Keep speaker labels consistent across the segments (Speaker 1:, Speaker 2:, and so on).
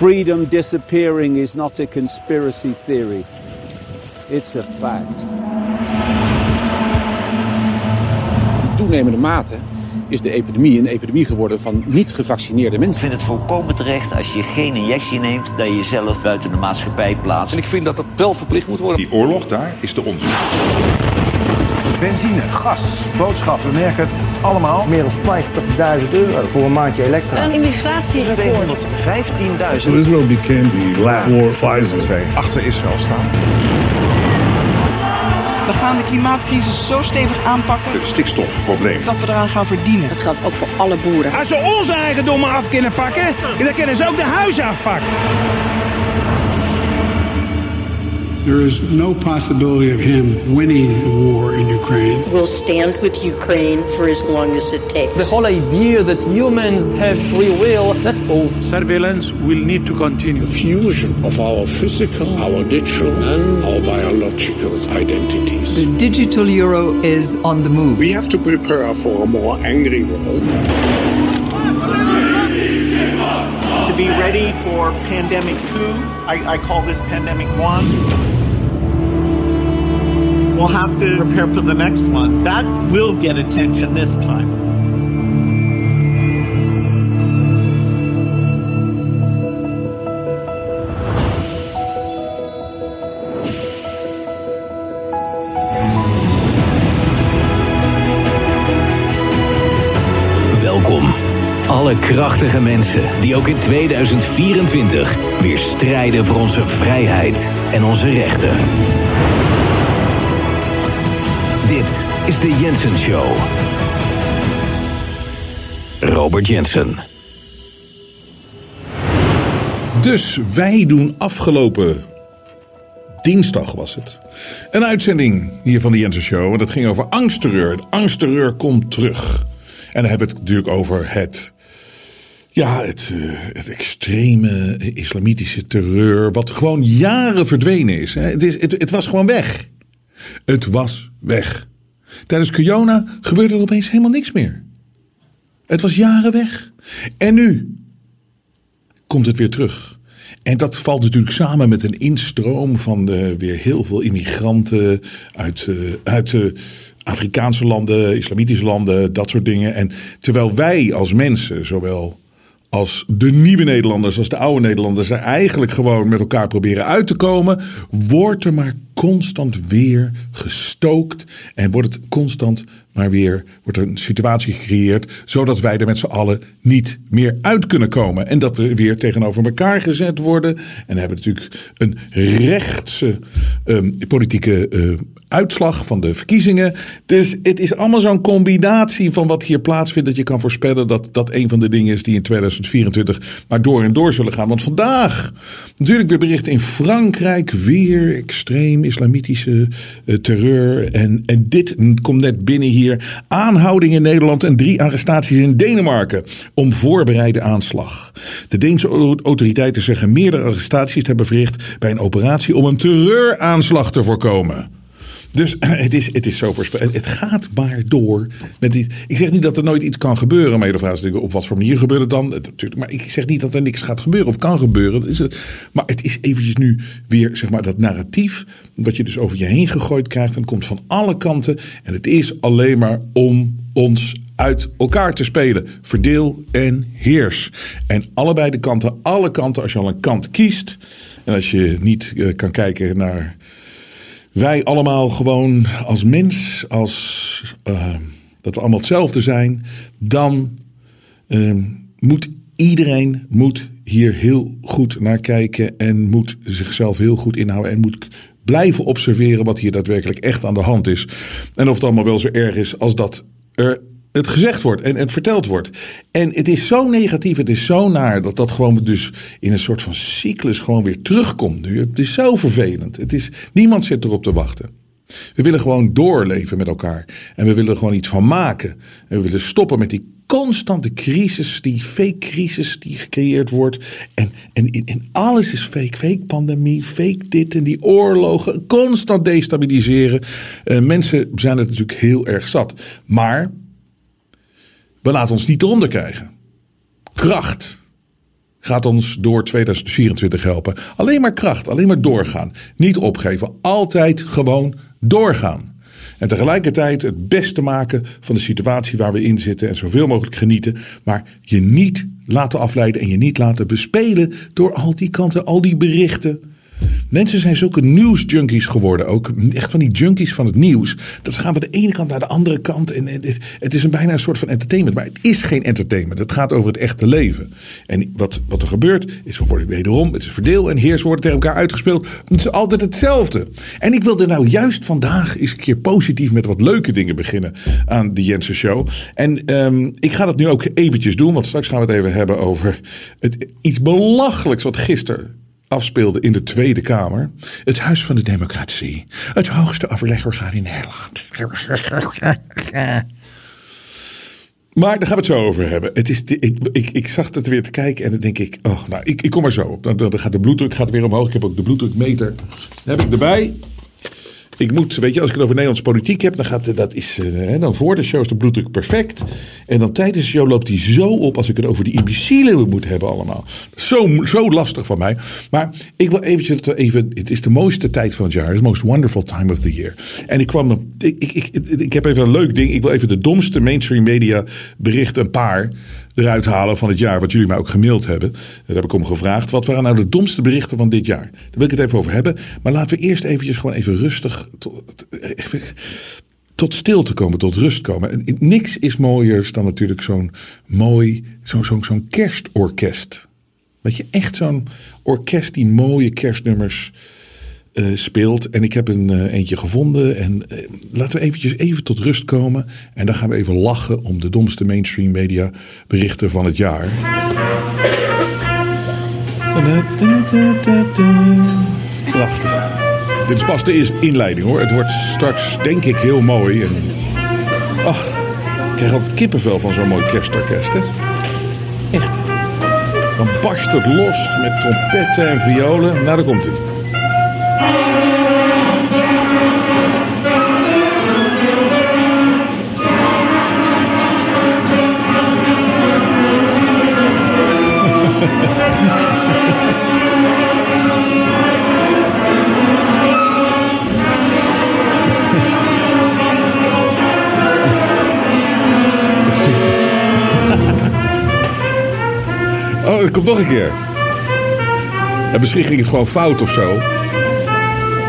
Speaker 1: Freedom disappearing is not a conspiracy theory. It's a fact.
Speaker 2: In toenemende mate is de epidemie een epidemie geworden van niet gevaccineerde mensen.
Speaker 3: Ik vind het volkomen terecht als je geen injectie neemt... dat je jezelf buiten de maatschappij plaatst.
Speaker 4: En ik vind dat dat wel verplicht moet worden.
Speaker 5: Die oorlog daar is de onze.
Speaker 6: Benzine, gas, boodschappen, we merken het allemaal.
Speaker 7: Meer dan 50.000 euro voor een maandje elektra.
Speaker 8: Een immigratierecord.
Speaker 3: 215.000.
Speaker 9: Israel became the lab for Pfizer.
Speaker 6: Twee achter Israël staan.
Speaker 8: We gaan de klimaatcrisis zo stevig aanpakken
Speaker 5: Het stikstofprobleem.
Speaker 8: dat we eraan gaan verdienen.
Speaker 10: Dat geldt ook voor alle boeren.
Speaker 11: Als ze onze eigendommen af kunnen pakken, dan kunnen ze ook de huizen afpakken.
Speaker 12: There is no possibility of him winning the war in Ukraine.
Speaker 10: We'll stand with Ukraine for as long as it takes.
Speaker 13: The whole idea that humans have free will, that's old.
Speaker 12: Surveillance will need to continue.
Speaker 9: Fusion of our physical, our digital, and our biological identities.
Speaker 14: The digital euro is on the move.
Speaker 9: We have to prepare for a more angry world.
Speaker 15: Be ready for pandemic two, I, I call this pandemic one. We'll have to prepare for the next one. That will get attention this time.
Speaker 16: Krachtige mensen die ook in 2024 weer strijden voor onze vrijheid en onze rechten. Dit is de Jensen Show. Robert Jensen.
Speaker 17: Dus wij doen afgelopen dinsdag was het. Een uitzending hier van de Jensen Show. En dat ging over angstterreur. Angstterreur komt terug. En dan hebben we het natuurlijk over het. Ja, het, uh, het extreme islamitische terreur. Wat gewoon jaren verdwenen is. Hè. Het, is het, was gewoon weg. Het was weg. Tijdens corona gebeurde er opeens helemaal niks meer. Het was jaren weg. En nu komt het weer terug. En dat valt natuurlijk samen met een instroom van de, weer heel veel immigranten uit, uh, uit Afrikaanse landen, islamitische landen, dat soort dingen. En terwijl wij als mensen, zowel als de nieuwe Nederlanders als de oude Nederlanders er eigenlijk gewoon met elkaar proberen uit te komen, wordt er maar constant weer gestookt en wordt het constant maar weer wordt er een situatie gecreëerd zodat wij er met z'n allen niet meer uit kunnen komen en dat we weer tegenover elkaar gezet worden en hebben natuurlijk een rechtse um, politieke uh, uitslag van de verkiezingen. Dus het is allemaal zo'n combinatie van wat hier plaatsvindt dat je kan voorspellen dat dat een van de dingen is die in 2024 maar door en door zullen gaan. Want vandaag natuurlijk weer berichten in Frankrijk weer extreem islamitische uh, terreur en, en dit komt net binnen hier aanhouding in Nederland en drie arrestaties in Denemarken om voorbereide aanslag. De Deense autoriteiten zeggen meerdere arrestaties te hebben verricht bij een operatie om een terreuraanslag te voorkomen. Dus het is, het is zo voorspellend. Het gaat maar door. Met die, ik zeg niet dat er nooit iets kan gebeuren. Maar de vraag is natuurlijk op wat voor manier gebeurt het dan. Natuurlijk, maar ik zeg niet dat er niks gaat gebeuren of kan gebeuren. Is het. Maar het is eventjes nu weer zeg maar, dat narratief. Dat je dus over je heen gegooid krijgt. En komt van alle kanten. En het is alleen maar om ons uit elkaar te spelen. Verdeel en heers. En allebei de kanten, alle kanten, als je al een kant kiest. En als je niet uh, kan kijken naar wij allemaal gewoon als mens, als uh, dat we allemaal hetzelfde zijn, dan uh, moet iedereen moet hier heel goed naar kijken en moet zichzelf heel goed inhouden en moet blijven observeren wat hier daadwerkelijk echt aan de hand is. En of het allemaal wel zo erg is als dat er het gezegd wordt en het verteld wordt. En het is zo negatief, het is zo naar dat dat gewoon dus in een soort van cyclus gewoon weer terugkomt nu. Het is zo vervelend. Het is, niemand zit erop te wachten. We willen gewoon doorleven met elkaar. En we willen er gewoon iets van maken. En we willen stoppen met die constante crisis, die fake crisis die gecreëerd wordt. En, en, en alles is fake. Fake pandemie, fake dit en die oorlogen. Constant destabiliseren. Uh, mensen zijn het natuurlijk heel erg zat. Maar we laten ons niet eronder krijgen. Kracht gaat ons door 2024 helpen. Alleen maar kracht, alleen maar doorgaan. Niet opgeven, altijd gewoon doorgaan. En tegelijkertijd het beste maken van de situatie waar we in zitten en zoveel mogelijk genieten. Maar je niet laten afleiden en je niet laten bespelen door al die kanten, al die berichten. Mensen zijn zulke nieuwsjunkies geworden ook. Echt van die junkies van het nieuws. Dat ze gaan van de ene kant naar de andere kant. En het is een bijna een soort van entertainment. Maar het is geen entertainment. Het gaat over het echte leven. En wat, wat er gebeurt is we worden wederom. Het is verdeel en heers worden tegen elkaar uitgespeeld. Het is altijd hetzelfde. En ik wilde nou juist vandaag eens een keer positief met wat leuke dingen beginnen aan de Jensen Show. En um, ik ga dat nu ook eventjes doen. Want straks gaan we het even hebben over het, iets belachelijks wat gisteren afspeelde in de Tweede Kamer. Het Huis van de Democratie. Het hoogste overlegorgaan in Nederland. Maar daar gaan we het zo over hebben. Het is, ik, ik, ik zag het weer te kijken en dan denk ik, oh, nou, ik, ik kom er zo op. Dan, dan gaat de bloeddruk gaat weer omhoog. Ik heb ook de bloeddrukmeter. heb ik erbij. Ik moet, weet je, als ik het over Nederlandse politiek heb, dan gaat dat is, uh, dan voor de show is de bloeddruk perfect. En dan tijdens de show loopt hij zo op als ik het over die imbecielen moet hebben allemaal. Zo, zo lastig van mij. Maar ik wil eventjes even, het is de mooiste tijd van het jaar. The most wonderful time of the year. En ik kwam, ik, ik, ik, ik heb even een leuk ding. Ik wil even de domste mainstream media berichten, een paar eruit halen van het jaar. Wat jullie mij ook gemaild hebben. Daar heb ik om gevraagd. Wat waren nou de domste berichten van dit jaar? Daar wil ik het even over hebben. Maar laten we eerst eventjes gewoon even rustig... Tot, tot stilte komen, tot rust komen. niks is mooier dan natuurlijk zo'n mooi, zo'n zo, zo'n kerstorkest. Weet je, echt zo'n orkest die mooie kerstnummers uh, speelt. En ik heb een uh, eentje gevonden. En uh, laten we eventjes even tot rust komen. En dan gaan we even lachen om de domste mainstream media berichten van het jaar. Prachtig. Dit is pas de inleiding hoor. Het wordt straks denk ik heel mooi. En... Ach, ik krijg altijd kippenvel van zo'n mooi kerstorkest hè. Echt. Dan barst het los met trompetten en violen. Nou, daar komt hij. Oh, het komt nog een keer. En misschien ging het gewoon fout of zo.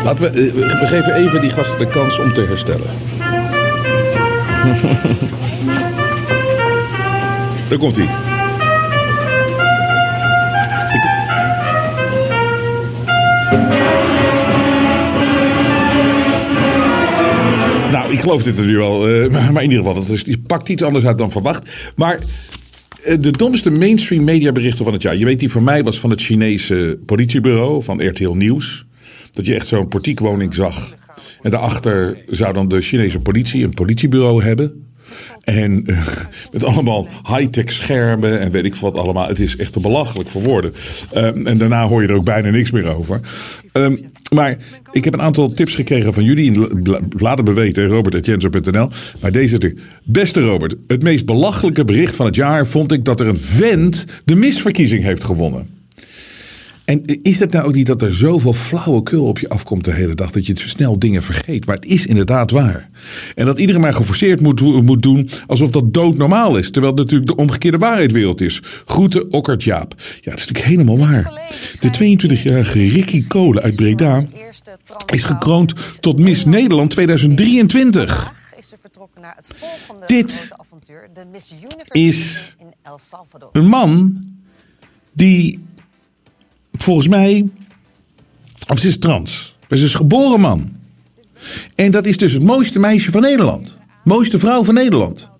Speaker 17: Laten we, eh, we geven even die gasten de kans om te herstellen. Daar komt hij. Nou, ik geloof dit er nu wel. Uh, maar in ieder geval, het is, pakt iets anders uit dan verwacht. Maar uh, de domste mainstream mediaberichten van het jaar. Je weet, die voor mij was van het Chinese politiebureau, van RTL Nieuws. Dat je echt zo'n portiekwoning zag. En daarachter zou dan de Chinese politie een politiebureau hebben. En uh, met allemaal high-tech schermen en weet ik wat allemaal. Het is echt te belachelijk voor woorden. Uh, en daarna hoor je er ook bijna niks meer over. Um, maar ik heb een aantal tips gekregen van jullie. Laat het me weten, robert.jenser.nl. Maar deze de beste Robert. Het meest belachelijke bericht van het jaar vond ik dat er een vent de misverkiezing heeft gewonnen. En is het nou ook niet dat er zoveel flauwekul op je afkomt de hele dag dat je het snel dingen vergeet? Maar het is inderdaad waar. En dat iedereen maar geforceerd moet, moet doen alsof dat doodnormaal is. Terwijl het natuurlijk de omgekeerde waarheidwereld is. Groeten, Okkert Jaap. Ja, dat is natuurlijk helemaal waar. De 22-jarige Ricky Kolen uit Breda is gekroond tot Miss Nederland 2023. Dit is een man die volgens mij. Of ze is trans. Ze is geboren man. En dat is dus het mooiste meisje van Nederland. Mooiste vrouw van Nederland.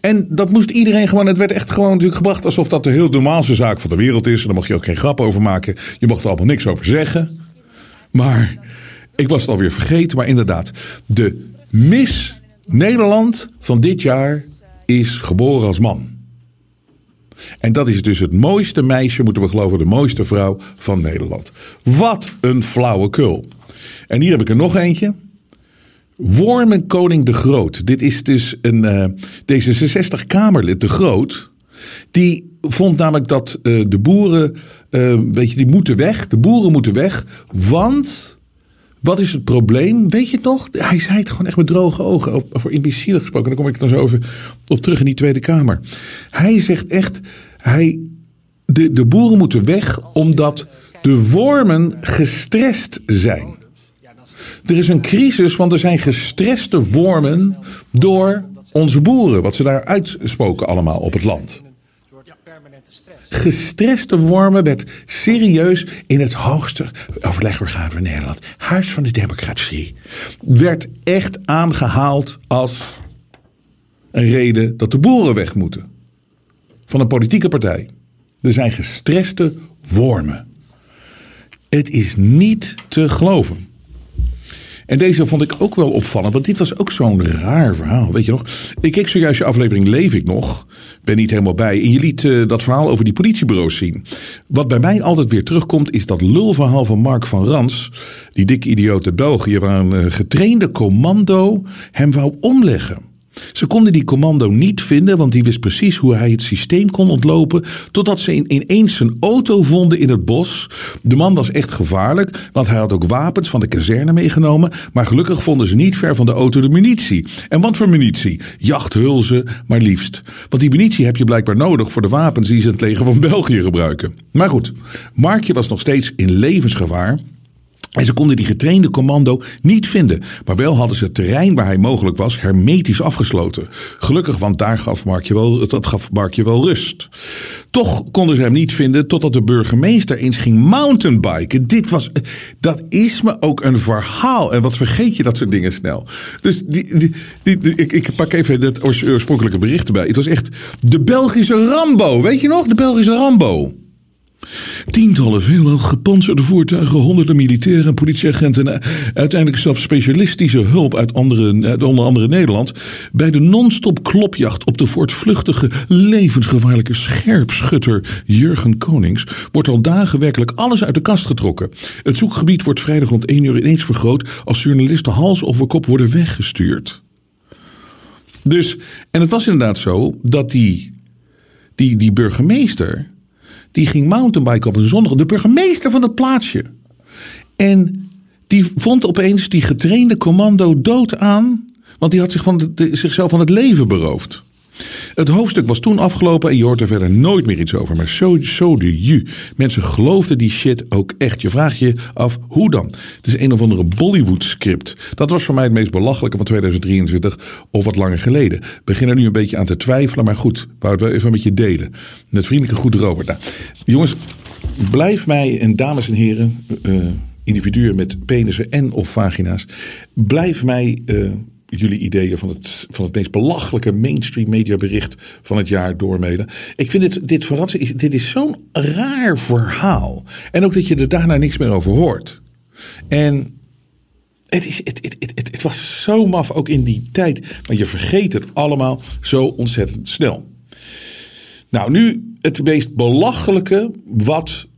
Speaker 17: En dat moest iedereen gewoon. Het werd echt gewoon natuurlijk gebracht alsof dat de heel normaalste zaak van de wereld is. En daar mocht je ook geen grap over maken. Je mocht er allemaal niks over zeggen. Maar ik was het alweer vergeten. Maar inderdaad, de Miss Nederland van dit jaar is geboren als man. En dat is dus het mooiste meisje, moeten we geloven, de mooiste vrouw van Nederland. Wat een flauwekul. En hier heb ik er nog eentje. Wormen Koning de Groot. Dit is dus een uh, D66-Kamerlid de Groot. Die vond namelijk dat uh, de boeren, uh, weet je, die moeten weg. De boeren moeten weg, want wat is het probleem? Weet je het nog? Hij zei het gewoon echt met droge ogen. Over imbecielen gesproken. Daar kom ik dan zo over op terug in die Tweede Kamer. Hij zegt echt, hij, de, de boeren moeten weg omdat de wormen gestrest zijn. Er is een crisis, want er zijn gestreste wormen door onze boeren. Wat ze daar uitspoken allemaal op het land. Gestreste wormen werd serieus in het hoogste overlegorgaan van Nederland, Huis van de Democratie, werd echt aangehaald als een reden dat de boeren weg moeten. Van een politieke partij. Er zijn gestreste wormen. Het is niet te geloven. En deze vond ik ook wel opvallend, want dit was ook zo'n raar verhaal. Weet je nog? Ik keek zojuist je aflevering Leef ik nog. Ben niet helemaal bij. En je liet uh, dat verhaal over die politiebureaus zien. Wat bij mij altijd weer terugkomt, is dat lulverhaal van Mark van Rans. Die dikke idioot uit België, waar een uh, getrainde commando hem wou omleggen. Ze konden die commando niet vinden, want die wist precies hoe hij het systeem kon ontlopen. Totdat ze ineens zijn auto vonden in het bos. De man was echt gevaarlijk, want hij had ook wapens van de kazerne meegenomen. Maar gelukkig vonden ze niet ver van de auto de munitie. En wat voor munitie? Jachthulzen, maar liefst. Want die munitie heb je blijkbaar nodig voor de wapens die ze in het leger van België gebruiken. Maar goed, Markje was nog steeds in levensgevaar. En ze konden die getrainde commando niet vinden. Maar wel hadden ze het terrein waar hij mogelijk was hermetisch afgesloten. Gelukkig, want daar gaf Markje wel, dat gaf Markje wel rust. Toch konden ze hem niet vinden totdat de burgemeester eens ging mountainbiken. Dit was, dat is me ook een verhaal. En wat vergeet je dat soort dingen snel. Dus die, die, ik, ik pak even het oorspronkelijke bericht erbij. Het was echt de Belgische Rambo. Weet je nog? De Belgische Rambo. Tientallen veelal gepantserde voertuigen, honderden militairen en politieagenten en uiteindelijk zelfs specialistische hulp uit andere, onder andere Nederland bij de non-stop klopjacht op de voortvluchtige, levensgevaarlijke scherpschutter Jurgen Konings wordt al dagen werkelijk alles uit de kast getrokken. Het zoekgebied wordt vrijdag rond 1 uur ineens vergroot als journalisten hals over kop worden weggestuurd. Dus, en het was inderdaad zo dat die, die, die burgemeester die ging mountainbiken op een zondag. De burgemeester van het plaatsje. En die vond opeens die getrainde commando dood aan. Want die had zich van zichzelf van het leven beroofd. Het hoofdstuk was toen afgelopen en je hoort er verder nooit meer iets over. Maar zo, zo de ju. Mensen geloofden die shit ook echt. Je vraagt je af, hoe dan? Het is een of andere Bollywood script. Dat was voor mij het meest belachelijke van 2023 of wat langer geleden. Ik begin er nu een beetje aan te twijfelen, maar goed. Wou het wel even met je delen. Met vriendelijke goed Robert. Nou, jongens, blijf mij en dames en heren... Uh, individuen met penissen en of vagina's. Blijf mij uh, jullie ideeën van het, van het meest belachelijke mainstream mediabericht van het jaar doormailen. Ik vind dit, dit. Dit is zo'n raar verhaal. En ook dat je er daarna niks meer over hoort. En het, is, het, het, het, het, was zo maf ook in die tijd. Maar je vergeet het allemaal zo ontzettend snel. Nou, nu het meest belachelijke wat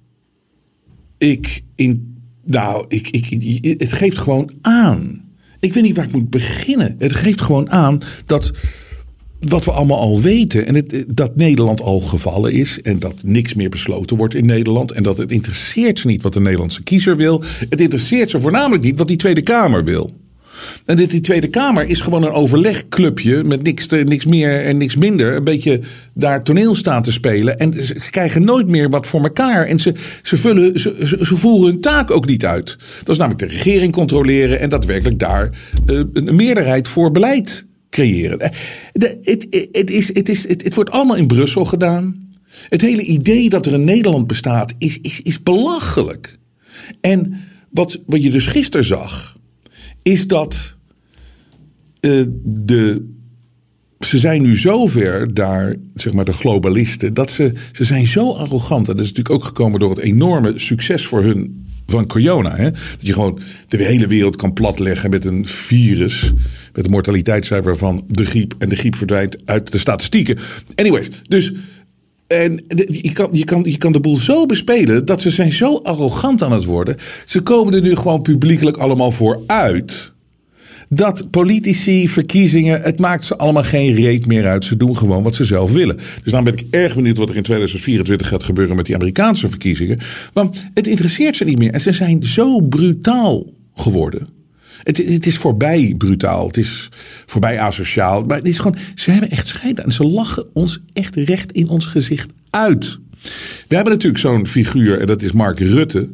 Speaker 17: ik in. Nou, ik, ik, het geeft gewoon aan ik weet niet waar ik moet beginnen. Het geeft gewoon aan dat wat we allemaal al weten. En dat Nederland al gevallen is. En dat niks meer besloten wordt in Nederland. En dat het interesseert ze niet wat de Nederlandse kiezer wil. Het interesseert ze voornamelijk niet wat die Tweede Kamer wil. En dit, die Tweede Kamer is gewoon een overlegclubje met niks, niks meer en niks minder. Een beetje daar toneel staan te spelen. En ze krijgen nooit meer wat voor elkaar. En ze, ze, vullen, voeren hun taak ook niet uit. Dat is namelijk de regering controleren en daadwerkelijk daar uh, een meerderheid voor beleid creëren. Eh, het, wordt allemaal in Brussel gedaan. Het hele idee dat er een Nederland bestaat is, is, is belachelijk. En wat, wat je dus gisteren zag dat uh, de. Ze zijn nu zover daar, zeg maar de globalisten, dat ze, ze zijn zo arrogant. En dat is natuurlijk ook gekomen door het enorme succes voor hun van corona. Hè? Dat je gewoon de hele wereld kan platleggen met een virus. Met een mortaliteitscijfer van de griep. En de griep verdwijnt uit de statistieken. Anyways, dus. En je kan, je, kan, je kan de boel zo bespelen dat ze zijn zo arrogant aan het worden. Ze komen er nu gewoon publiekelijk allemaal voor uit dat politici, verkiezingen, het maakt ze allemaal geen reet meer uit. Ze doen gewoon wat ze zelf willen. Dus dan ben ik erg benieuwd wat er in 2024 gaat gebeuren met die Amerikaanse verkiezingen. Want het interesseert ze niet meer. En ze zijn zo brutaal geworden. Het, het, is voorbij brutaal. Het is voorbij asociaal. Maar het is gewoon, ze hebben echt scheid aan. Ze lachen ons echt recht in ons gezicht uit. We hebben natuurlijk zo'n figuur en dat is Mark Rutte.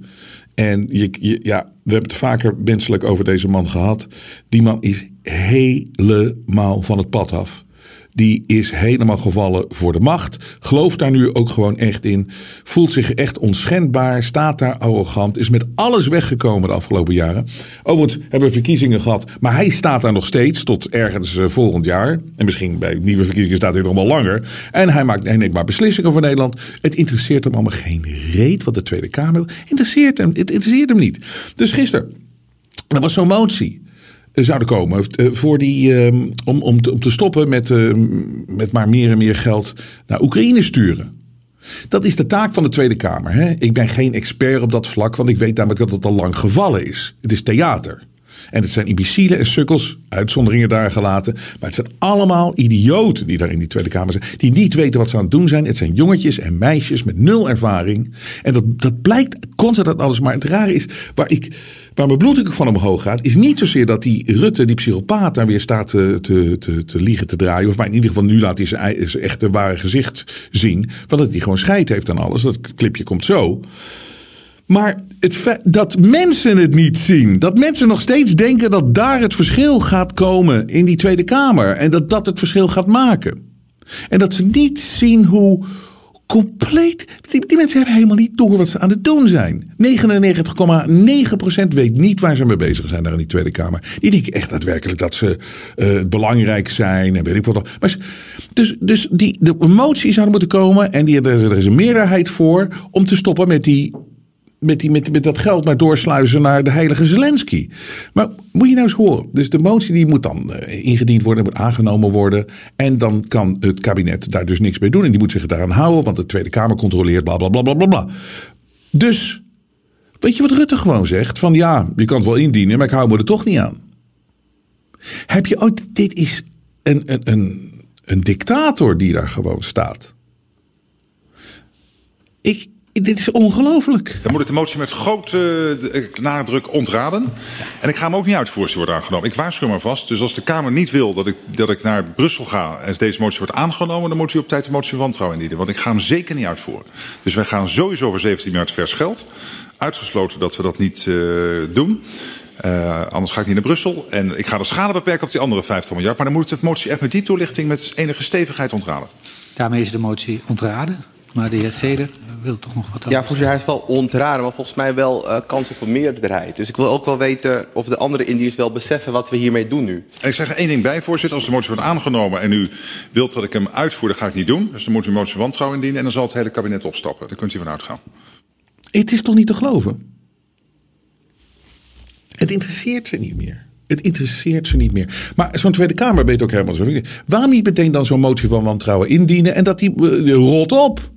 Speaker 17: En je, ja, we hebben het vaker menselijk over deze man gehad. Die man is helemaal van het pad af. Die is helemaal gevallen voor de macht. Gelooft daar nu ook gewoon echt in. Voelt zich echt onschendbaar. Staat daar arrogant. Is met alles weggekomen de afgelopen jaren. Overigens hebben we verkiezingen gehad. Maar hij staat daar nog steeds tot ergens eh, volgend jaar. En misschien bij nieuwe verkiezingen staat hij nog wel langer. En hij, maakt, hij neemt maar beslissingen voor Nederland. Het interesseert hem allemaal geen reet wat de Tweede Kamer interesseert hem. Het interesseert hem niet. Dus gisteren. Er was zo'n motie zouden komen. Eh, voor die, ehm, om, om, te, stoppen met, ehm, met maar meer en meer geld naar Oekraïne sturen. Dat is de taak van de Tweede Kamer. Hè? Ik ben geen expert op dat vlak, want ik weet namelijk dat het al lang gevallen is. Het is theater. En het zijn imbecielen en sukkels, uitzonderingen daar gelaten. Maar het zijn allemaal idioten die daar in die Tweede Kamer zijn. Die niet weten wat ze aan het doen zijn. Het zijn jongetjes en meisjes met nul ervaring. En dat, dat blijkt constant dat alles. Maar het rare is, waar, ik, waar mijn van omhoog gaat, is niet zozeer dat die Rutte, die psychopaat, daar weer staat te, te, te, liegen te draaien. Of maar in ieder geval nu laat hij zijn, zijn echte ware gezicht zien. Van dat hij gewoon scheid heeft aan alles. Dat clipje komt zo. Maar het dat mensen het niet zien. Dat mensen nog steeds denken dat daar het verschil gaat komen in die Tweede Kamer. En dat dat het verschil gaat maken. En dat ze niet zien hoe compleet. Die, mensen hebben helemaal niet door wat ze aan het doen zijn. 99,9% weet niet waar ze mee bezig zijn daar in die Tweede Kamer. Die denken echt daadwerkelijk dat ze uh, belangrijk zijn en weet ik wat. Maar, dus dus die, de motie zou moeten komen en die, er is een meerderheid voor om te stoppen met die met, die, met, met dat geld maar doorsluizen naar de heilige Zelensky. Maar moet je nou eens horen. Dus de motie die moet dan uh, ingediend worden, moet aangenomen worden. En dan kan het kabinet daar dus niks mee doen. En die moet zich daaraan houden, want de Tweede Kamer controleert bla bla bla bla bla. bla. Dus, weet je wat Rutte gewoon zegt? Van ja, je kan het wel indienen, maar ik hou me er toch niet aan. Heb je ooit, dit is een, een, een, een dictator die daar gewoon staat. Ik, dit is ongelooflijk.
Speaker 5: Dan moet ik de motie met grote eh, nadruk ontraden. En ik ga hem ook niet uitvoeren als die wordt aangenomen. Ik waarschuw maar vast. Dus als de Kamer niet wil dat ik, dat ik naar Brussel ga en deze motie wordt aangenomen, dan moet u op tijd de motie van wantrouwen indienen. Want ik ga hem zeker niet uitvoeren. Dus wij gaan sowieso over 17 miljard vers geld. Uitgesloten dat we dat niet uh, doen. Uh, anders ga ik niet naar Brussel. En ik ga de schade beperken op die andere 50 miljard. Maar dan moet de motie echt met die toelichting met enige stevigheid ontraden.
Speaker 18: Daarmee is de motie ontraden. Maar de heer Zeder wil toch nog wat
Speaker 19: Ja, voorzitter, hij is wel ontraden, maar volgens mij wel uh, kans op een meerderheid. Dus ik wil ook wel weten of de andere Indiërs wel beseffen wat we hiermee doen nu.
Speaker 5: En ik zeg er één ding bij, voorzitter. Als de motie wordt aangenomen en u wilt dat ik hem uitvoer, dan ga ik niet doen. Dus dan moet u een motie van wantrouwen indienen en dan zal het hele kabinet opstappen. Daar kunt u van uitgaan.
Speaker 17: Het is toch niet te geloven? Het interesseert ze niet meer. Het interesseert ze niet meer. Maar zo'n Tweede Kamer weet ook helemaal zo. Waarom niet meteen dan zo'n motie van wantrouwen indienen en dat die, die rot op?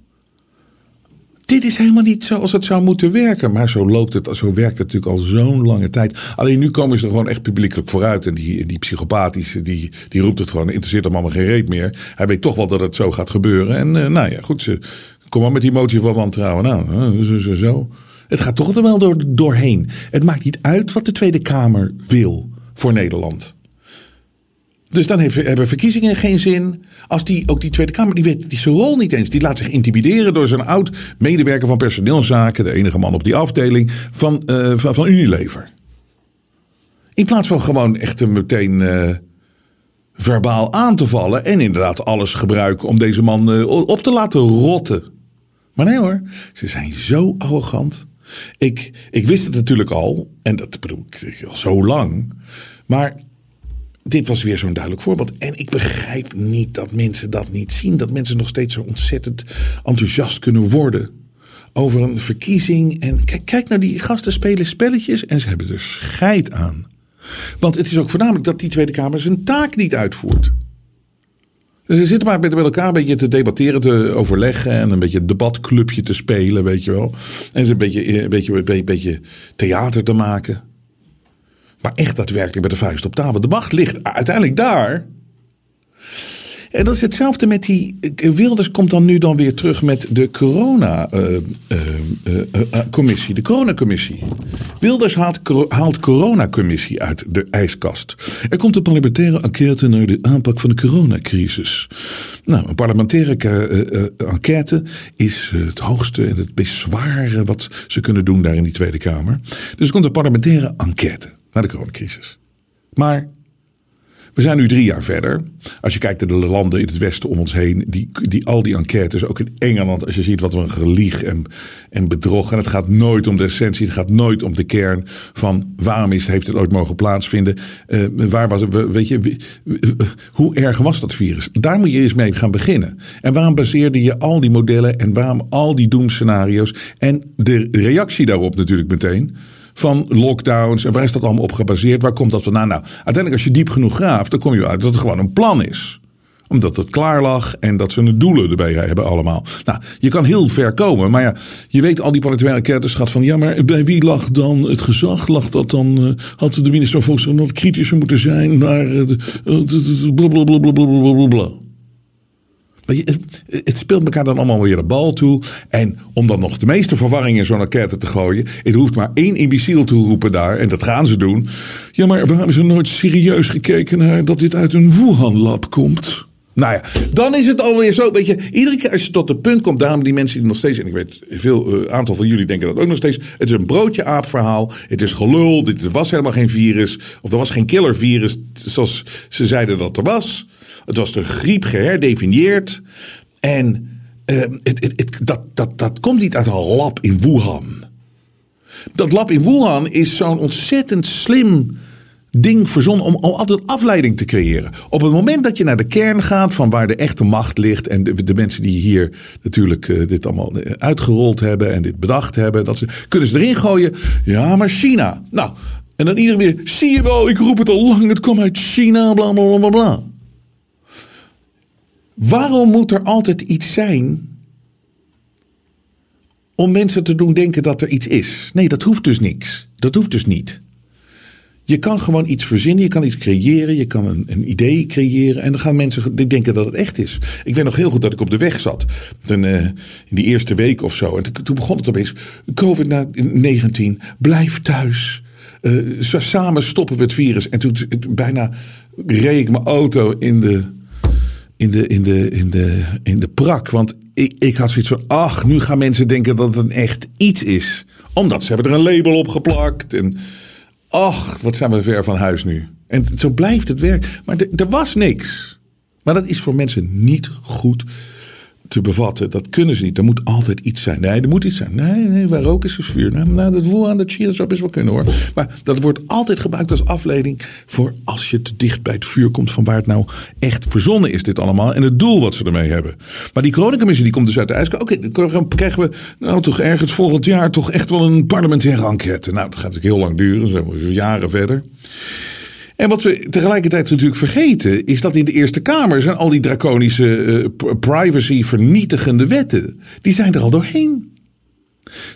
Speaker 17: Dit is helemaal niet zoals het zou moeten werken. Maar zo loopt het, zo werkt het natuurlijk al zo'n lange tijd. Alleen nu komen ze er gewoon echt publiekelijk vooruit. En die, die psychopathische, die, die roept het gewoon, interesseert hem allemaal geen reet meer. Hij weet toch wel dat het zo gaat gebeuren. En uh, nou ja, goed, ze, kom maar met die motie van wantrouwen. Nou, zo, zo, zo. Het gaat toch er wel door, doorheen. Het maakt niet uit wat de Tweede Kamer wil voor Nederland. Dus dan hebben verkiezingen geen zin. Als die, ook die Tweede Kamer, die weet die zijn rol niet eens. Die laat zich intimideren door zijn oud medewerker van personeelszaken. De enige man op die afdeling van, uh, van, van, Unilever. In plaats van gewoon echt meteen uh, verbaal aan te vallen. En inderdaad alles gebruiken om deze man uh, op te laten rotten. Maar nee hoor, ze zijn zo arrogant. Ik, ik wist het natuurlijk al. En dat bedoel ik al zo lang. Maar dit was weer zo'n duidelijk voorbeeld. En ik begrijp niet dat mensen dat niet zien. Dat mensen nog steeds zo ontzettend enthousiast kunnen worden over een verkiezing. En kijk, naar die gasten spelen spelletjes en ze hebben er scheid aan. Want het is ook voornamelijk dat die Tweede Kamer zijn taak niet uitvoert. Dus ze zitten maar met elkaar een beetje te debatteren, te overleggen en een beetje een debatclubje te spelen, weet je wel. En ze een beetje, een beetje, een beetje theater te maken. Maar echt daadwerkelijk met de vuist op tafel. De macht ligt uiteindelijk daar. En dat is hetzelfde met die. Wilders komt dan nu dan weer terug met de corona-commissie. de coronacommissie. Wilders haalt, haalt coronacommissie uit de ijskast. Er komt een parlementaire enquête naar de aanpak van de coronacrisis. Nou, een parlementaire enquête is het hoogste en het meest zware wat ze kunnen doen daar in die Tweede Kamer. Dus er komt een parlementaire enquête naar de coronacrisis. Maar we zijn nu drie jaar verder. Als je kijkt naar de landen in het westen om ons heen, die, die, al die enquêtes, ook in Engeland, als je ziet wat we een gelieg en, en bedrog. En het gaat nooit om de essentie, het gaat nooit om de kern van waarom is, heeft het ooit mogen plaatsvinden. Uh, waar was het, weet je, hoe erg was dat virus? Daar moet je eens mee gaan beginnen. En waarom baseerde je al die modellen en waarom al die doemscenario's en de reactie daarop natuurlijk meteen van lockdowns. En waar is dat allemaal op gebaseerd? Waar komt dat vandaan? Nou, uiteindelijk als je diep genoeg graaft, dan kom je uit dat het gewoon een plan is omdat het klaar lag en dat ze een doelen erbij hebben allemaal. Nou, je kan heel ver komen. Maar ja, je weet al die parlementaire enquêtes gaat van... ja, maar bij wie lag dan het gezag? Lag dat dan... Uh, had de minister van Volksgezondheid kritischer moeten zijn naar... Uh, blablabla. Het speelt elkaar dan allemaal weer de bal toe. En om dan nog de meeste verwarring in zo'n enquête te gooien. Het hoeft maar één imbeciel te roepen daar. En dat gaan ze doen. Ja, maar we hebben ze nooit serieus gekeken naar dat dit uit een Wuhan-lab komt? Nou ja, dan is het alweer zo. Weet je, iedere keer als je tot het punt komt, daarom die mensen die nog steeds, en ik weet, veel uh, aantal van jullie denken dat ook nog steeds. Het is een broodje aap verhaal. Het is gelul. Dit, was helemaal geen virus. Of er was geen killervirus, zoals ze zeiden dat er was. Het was de griep geherdefinieerd. En uh, het, het, het, dat, dat, dat komt niet uit een lab in Wuhan. Dat lab in Wuhan is zo'n ontzettend slim ding verzonnen om, altijd afleiding te creëren. Op het moment dat je naar de kern gaat van waar de echte macht ligt. En de, de mensen die hier natuurlijk uh, dit allemaal uitgerold hebben en dit bedacht hebben. Dat ze, kunnen ze erin gooien. Ja, maar China. Nou, en dan iedereen weer. Zie je wel, ik roep het al lang. Het komt uit China, bla bla bla bla. Waarom moet er altijd iets zijn om mensen te doen denken dat er iets is? Nee, dat hoeft dus niks. Dat hoeft dus niet. Je kan gewoon iets verzinnen, je kan iets creëren, je kan een, een idee creëren. En dan gaan mensen denken dat het echt is. Ik weet nog heel goed dat ik op de weg zat. Uh, in die eerste week of zo. En toen begon het opeens. COVID-19, blijf thuis. Uh, samen stoppen we het virus. En toen bijna reed ik mijn auto in de in de, in de, in de, in de prak. Want ik, ik had zoiets van, ach, nu gaan mensen denken dat het een echt iets is. Omdat ze hebben er een label op geplakt. En ach, wat zijn we ver van huis nu. En zo blijft het werk. Maar er was niks. Maar dat is voor mensen niet goed te bevatten. Dat kunnen ze niet. Er moet altijd iets zijn. Nee, er moet iets zijn. Nee, nee waar rook is, is vuur. Nou, nou dat woel aan de chia zou wel kunnen hoor. Maar dat wordt altijd gebruikt als afleiding voor als je te dicht bij het vuur komt van waar het nou echt verzonnen is dit allemaal. En het doel wat ze ermee hebben. Maar die coronacommissie die komt dus uit de ijs. Oké, dan krijgen we nou toch ergens volgend jaar toch echt wel een parlementaire enquête. Nou, dat gaat natuurlijk heel lang duren. Dan zijn we jaren verder. En wat we tegelijkertijd natuurlijk vergeten, is dat in de Eerste Kamer zijn al die draconische uh, privacy-vernietigende wetten, die zijn er al doorheen.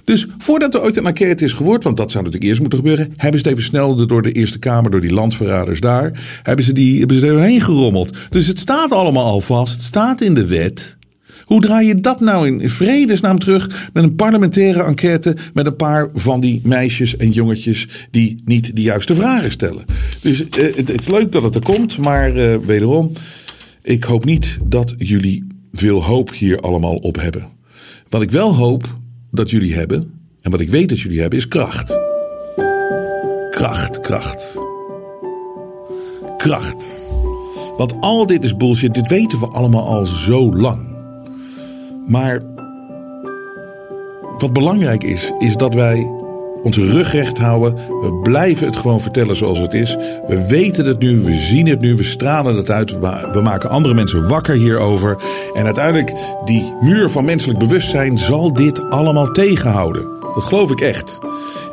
Speaker 17: Dus voordat er ooit een enquête is geworden, want dat zou natuurlijk eerst moeten gebeuren, hebben ze het even snel door de Eerste Kamer, door die landverraders daar, hebben ze, die, hebben ze er doorheen gerommeld. Dus het staat allemaal al vast, het staat in de wet. Hoe draai je dat nou in vredesnaam terug met een parlementaire enquête met een paar van die meisjes en jongetjes die niet de juiste vragen stellen? Dus uh, het, het, is leuk dat het er komt, maar uh, wederom, ik hoop niet dat jullie veel hoop hier allemaal op hebben. Wat ik wel hoop dat jullie hebben, en wat ik weet dat jullie hebben, is kracht. Kracht, kracht. Kracht. Want al dit is bullshit, dit weten we allemaal al zo lang. Maar wat belangrijk is, is dat wij onze rug recht houden. We blijven het gewoon vertellen zoals het is. We weten het nu, we zien het nu, we stralen het uit. We maken andere mensen wakker hierover. En uiteindelijk, die muur van menselijk bewustzijn zal dit allemaal tegenhouden. Dat geloof ik echt.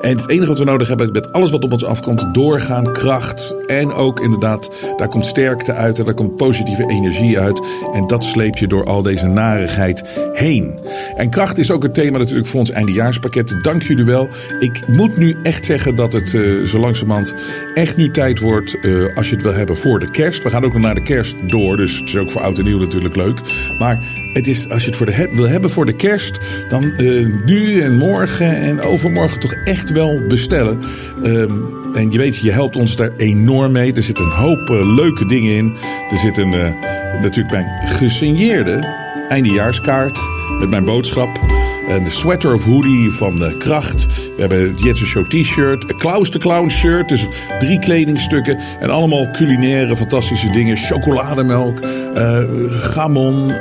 Speaker 17: En het enige wat we nodig hebben met alles wat op ons afkomt, doorgaan, kracht en ook inderdaad, daar komt sterkte uit en daar komt positieve energie uit. En dat sleept je door al deze narigheid heen. En kracht is ook het thema natuurlijk voor ons eindejaarspakket. Dank jullie wel. Ik moet nu echt zeggen dat het uh, zo langzamerhand echt nu tijd wordt uh, als je het wil hebben voor de kerst. We gaan ook nog naar de kerst door, dus het is ook voor oud en nieuw natuurlijk leuk. Maar het is, als je het voor de wil hebben voor de kerst, dan uh, nu en morgen en overmorgen toch echt wel bestellen. Um, en je weet, je helpt ons daar enorm mee. Er zitten een hoop uh, leuke dingen in. Er zit een, uh, natuurlijk mijn gesigneerde eindejaarskaart met mijn boodschap. En de sweater of hoodie van de Kracht. We hebben het Jetsen Show t-shirt. Een Klaus de Clown shirt. Dus drie kledingstukken. En allemaal culinaire fantastische dingen. Chocolademelk. Uh, gamon.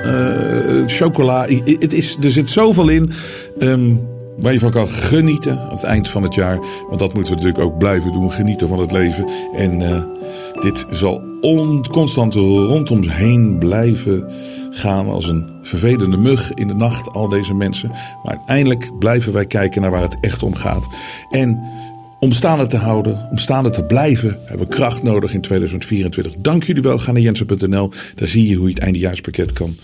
Speaker 17: Chocola. Het is, er zit zoveel in. Um, waar je van kan genieten aan het eind van het jaar. Want dat moeten we natuurlijk ook blijven doen. Genieten van het leven. En uh, dit zal on, constant rondom heen blijven gaan als een vervelende mug in de nacht, al deze mensen. Maar uiteindelijk blijven wij kijken naar waar het echt om gaat. En om staande te houden, om staande te blijven, hebben we kracht nodig in 2024. Dank jullie wel. Ga naar jensen.nl. Daar zie je hoe je het eindejaarspakket kan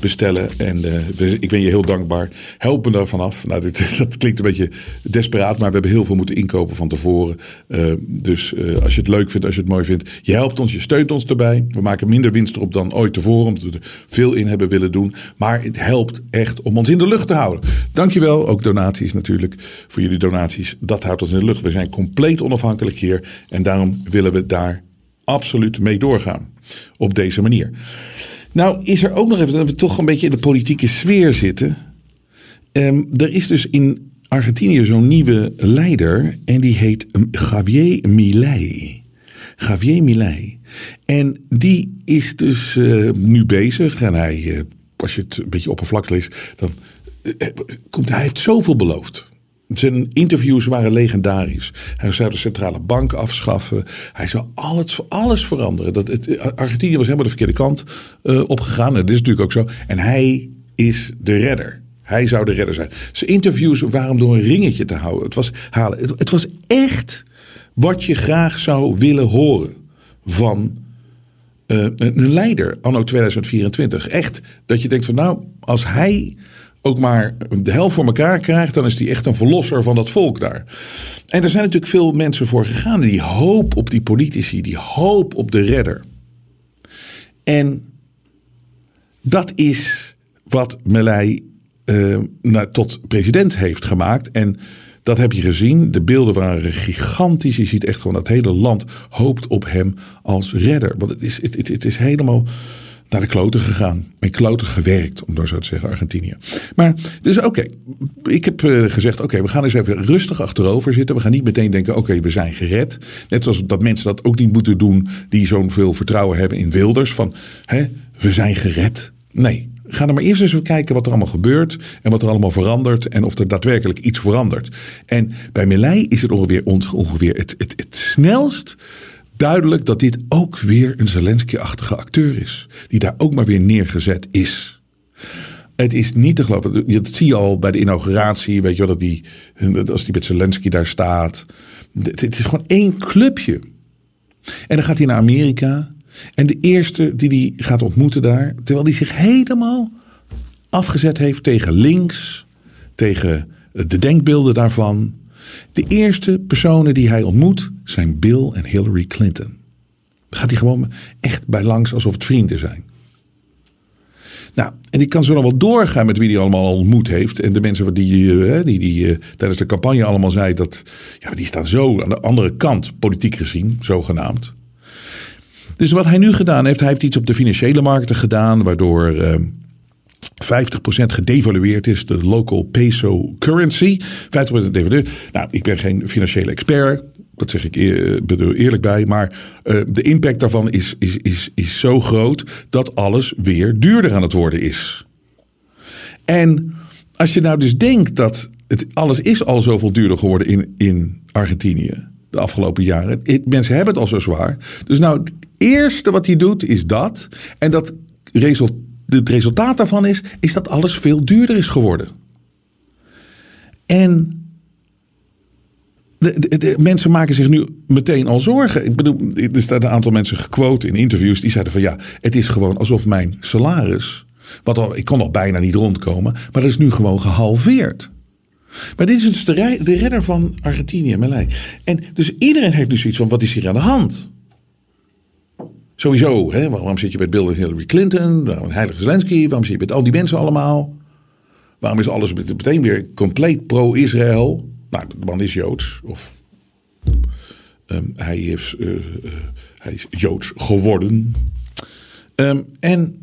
Speaker 17: bestellen. En uh, ik ben je heel dankbaar. Help me daarvan af. Nou, dit, dat klinkt een beetje desperaat, maar we hebben heel veel moeten inkopen van tevoren. Uh, dus uh, als je het leuk vindt, als je het mooi vindt, je helpt ons, je steunt ons erbij. We maken minder winst erop dan ooit tevoren, omdat we er veel in hebben willen doen. Maar het helpt echt om ons in de lucht te houden. Dankjewel. Ook donaties natuurlijk. Voor jullie donaties. Dat houdt ons in de lucht. We zijn compleet onafhankelijk hier. En daarom willen we daar absoluut mee doorgaan. Op deze manier. Nou, is er ook nog even dat we toch een beetje in de politieke sfeer zitten. Um, er is dus in Argentinië zo'n nieuwe leider. En die heet Javier Milei. Javier Milei. En die is dus uh, nu bezig. En hij, uh, als je het een beetje oppervlakkig leest, dan uh, komt hij heeft zoveel beloofd. Zijn interviews waren legendarisch. Hij zou de centrale bank afschaffen. Hij zou alles, alles veranderen. Dat, het, Argentinië was helemaal de verkeerde kant uh, opgegaan. Dat is natuurlijk ook zo. En hij is de redder. Hij zou de redder zijn. Zijn interviews waren door een ringetje te houden. Het was, halen. Het, was echt wat je graag zou willen horen van uh, een leider anno 2024. Echt dat je denkt van nou, als hij ook maar de helft voor elkaar krijgt, dan is die echt een verlosser van dat volk daar. En er zijn natuurlijk veel mensen voor gegaan die hoop op die politici, die hoop op de redder. En dat is wat Melei nou, tot president heeft gemaakt. En dat heb je gezien. De beelden waren gigantisch. Je ziet echt gewoon dat hele land hoopt op hem als redder. Want het is, het, het is helemaal naar de kloten gegaan. En kloten gewerkt, om door zo te zeggen, Argentinië. Maar dus oké, ik heb uh, gezegd, oké, we gaan eens even rustig achterover zitten. We gaan niet meteen denken, oké, we zijn gered. Net zoals dat mensen dat ook niet moeten doen die zo'n veel vertrouwen hebben in Wilders. Van, hè, we zijn gered. Nee, Ga er maar eerst eens even kijken wat er allemaal gebeurt en wat er allemaal verandert en of er daadwerkelijk iets verandert. En bij Melei is het ongeveer, ongeveer het, het, het snelst duidelijk dat dit ook weer een Zelensky-achtige acteur is. Die daar ook maar weer neergezet is. Het is niet te geloven. Dat zie je al bij de inauguratie. Weet je wel, dat die, als die met Zelensky daar staat. Het is gewoon één clubje. En dan gaat hij naar Amerika. En de eerste die hij gaat ontmoeten daar. Terwijl hij zich helemaal afgezet heeft tegen links. Tegen de denkbeelden daarvan. De eerste personen die hij ontmoet zijn Bill en Hillary Clinton. Daar gaat hij gewoon echt bij langs alsof het vrienden zijn. Nou, en ik kan zo nog wel doorgaan met wie hij allemaal ontmoet heeft. En de mensen die, die, die, die tijdens de campagne allemaal zei dat. Ja, die staan zo aan de andere kant, politiek gezien, zogenaamd. Dus wat hij nu gedaan heeft, hij heeft iets op de financiële markten gedaan, waardoor. Uh, 50% gedevalueerd is, de local peso currency. 50% devalueerd. Nou, ik ben geen financiële expert. Dat zeg ik eer, eerlijk bij. Maar uh, de impact daarvan is, is, is, is zo groot dat alles weer duurder aan het worden is. En als je nou dus denkt dat het, alles is al zoveel duurder geworden in, in Argentinië de afgelopen jaren. Mensen hebben het al zo zwaar. Dus nou, het eerste wat hij doet is dat. En dat resulteert het resultaat daarvan is, is dat alles veel duurder is geworden. En de, mensen maken zich nu meteen al zorgen. Ik bedoel, er staat een aantal mensen gequote in interviews. Die zeiden van ja, het is gewoon alsof mijn salaris. Wat al, ik kon nog bijna niet rondkomen. Maar dat is nu gewoon gehalveerd. Maar dit is dus de, redder van Argentinië, Melei. En dus iedereen heeft dus zoiets van: wat is hier aan de hand? Sowieso, hè, waarom zit je met Bill en Hillary Clinton? Waarom Heilige Zelensky? Waarom zit je met al die mensen allemaal? Waarom is alles met- meteen weer compleet pro-Israël? Nou, de man is Joods. Of ehm, hij, is, eh, eh, hij is Joods geworden. Ehm, en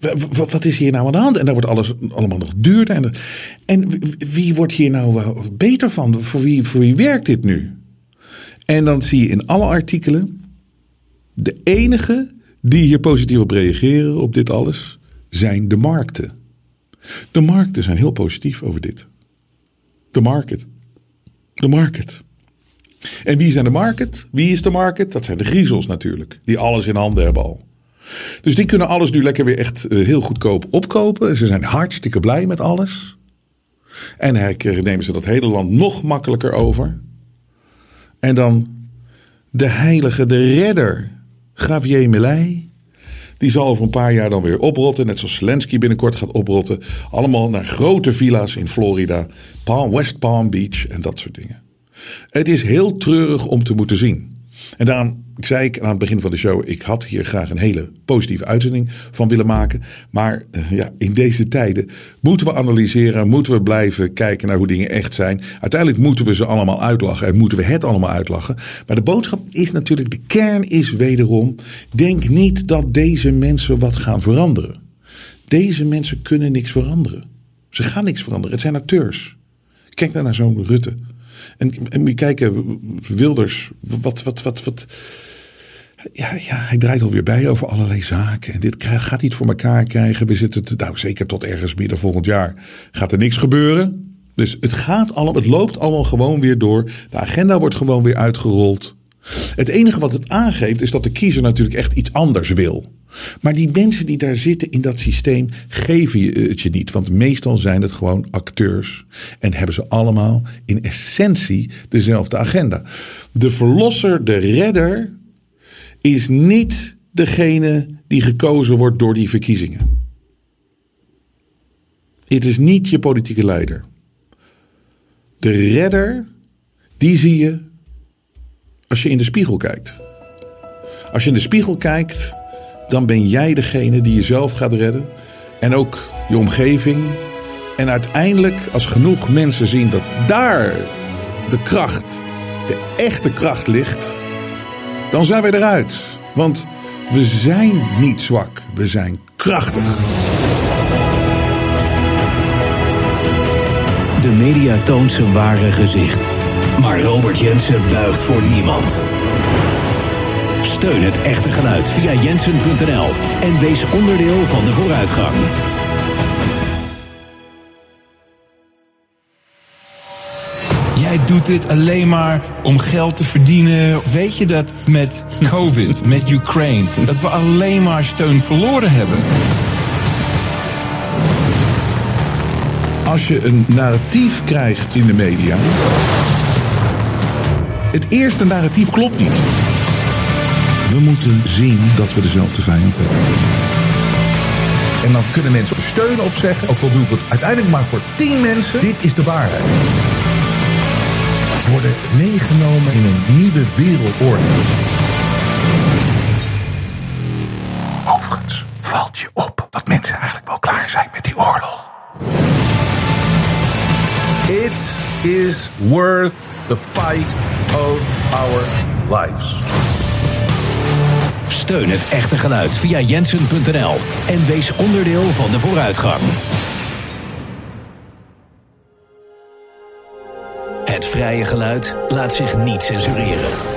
Speaker 17: Wa- wa- Wat is hier nou aan de hand? En daar wordt alles allemaal nog duurder. En, en wie- wordt hier nou beter van? Voor wie, voor wie werkt dit nu? En dan zie je in alle artikelen. De enige die hier positief op reageren, op dit alles, zijn de markten. De markten zijn heel positief over dit. De market. De market. En wie zijn de market? Wie is de market? Dat zijn de griezels natuurlijk. Die alles in handen hebben al. Dus die kunnen alles nu lekker weer echt eh, heel goedkoop opkopen. Ze zijn hartstikke blij met alles. En nemen ze dat hele land nog makkelijker over. En dan de heilige, de redder, Javier Milei. Die zal over een paar jaar dan weer oprotten. Net zoals Zelensky binnenkort gaat oprotten. Allemaal naar grote villa's in Florida. Palm, West Palm Beach en dat soort dingen. Het is heel treurig om te moeten zien. En daarom zei ik aan het begin van de show, ik had hier graag een hele positieve uitzending van willen maken. Maar eh, ja, in deze tijden moeten we analyseren, moeten we blijven kijken naar hoe dingen echt zijn. Uiteindelijk moeten we ze allemaal uitlachen en moeten we het allemaal uitlachen. Maar de boodschap is natuurlijk, de kern is wederom, denk niet dat deze mensen wat gaan veranderen. Deze mensen kunnen niks veranderen. Ze gaan niks veranderen. Het zijn acteurs. Kijk nou naar zo'n Rutte. En, en moet kijken, Wilders, wat, wat, wat, wat. Ja, ja, hij draait alweer bij over allerlei zaken. En dit gaat niet voor elkaar krijgen. We zitten, te- nou zeker tot ergens midden volgend jaar gaat er niks gebeuren. Dus het gaat allemaal, het loopt allemaal gewoon weer door. De agenda wordt gewoon weer uitgerold. Het enige wat het aangeeft is dat de kiezer natuurlijk echt iets anders wil. Maar die mensen die daar zitten in dat systeem geven je het je niet. Want meestal zijn het gewoon acteurs. En hebben ze allemaal in essentie dezelfde agenda. De verlosser, de redder, is niet degene die gekozen wordt door die verkiezingen. Het is niet je politieke leider. De redder, die zie je als je in de spiegel kijkt. Als je in de spiegel kijkt, dan ben jij degene die jezelf gaat redden. En ook je omgeving. En uiteindelijk, als genoeg mensen zien dat daar de kracht, de echte kracht ligt, dan zijn we eruit. Want we zijn niet zwak, we zijn krachtig.
Speaker 16: De media toont zijn ware gezicht. Maar Robert Jensen buigt voor niemand. Steun het echte geluid via jensen.nl en wees onderdeel van de vooruitgang.
Speaker 11: Jij doet dit alleen maar om geld te verdienen. Weet je dat met COVID, met Ukraine, dat we alleen maar steun verloren hebben?
Speaker 17: Als je een narratief krijgt in de media. Het eerste narratief klopt niet. We moeten zien dat we dezelfde vijand hebben. En dan kunnen mensen steun op zeggen. Ook al doe ik het uiteindelijk maar voor tien mensen. Dit is de waarheid. Worden meegenomen in een nieuwe wereldorde. Overigens valt je op dat mensen eigenlijk wel klaar zijn met die oorlog. It is worth the fight of our lives.
Speaker 16: Steun het echte geluid via jensen.nl en wees onderdeel van de vooruitgang. Het vrije geluid laat zich niet censureren.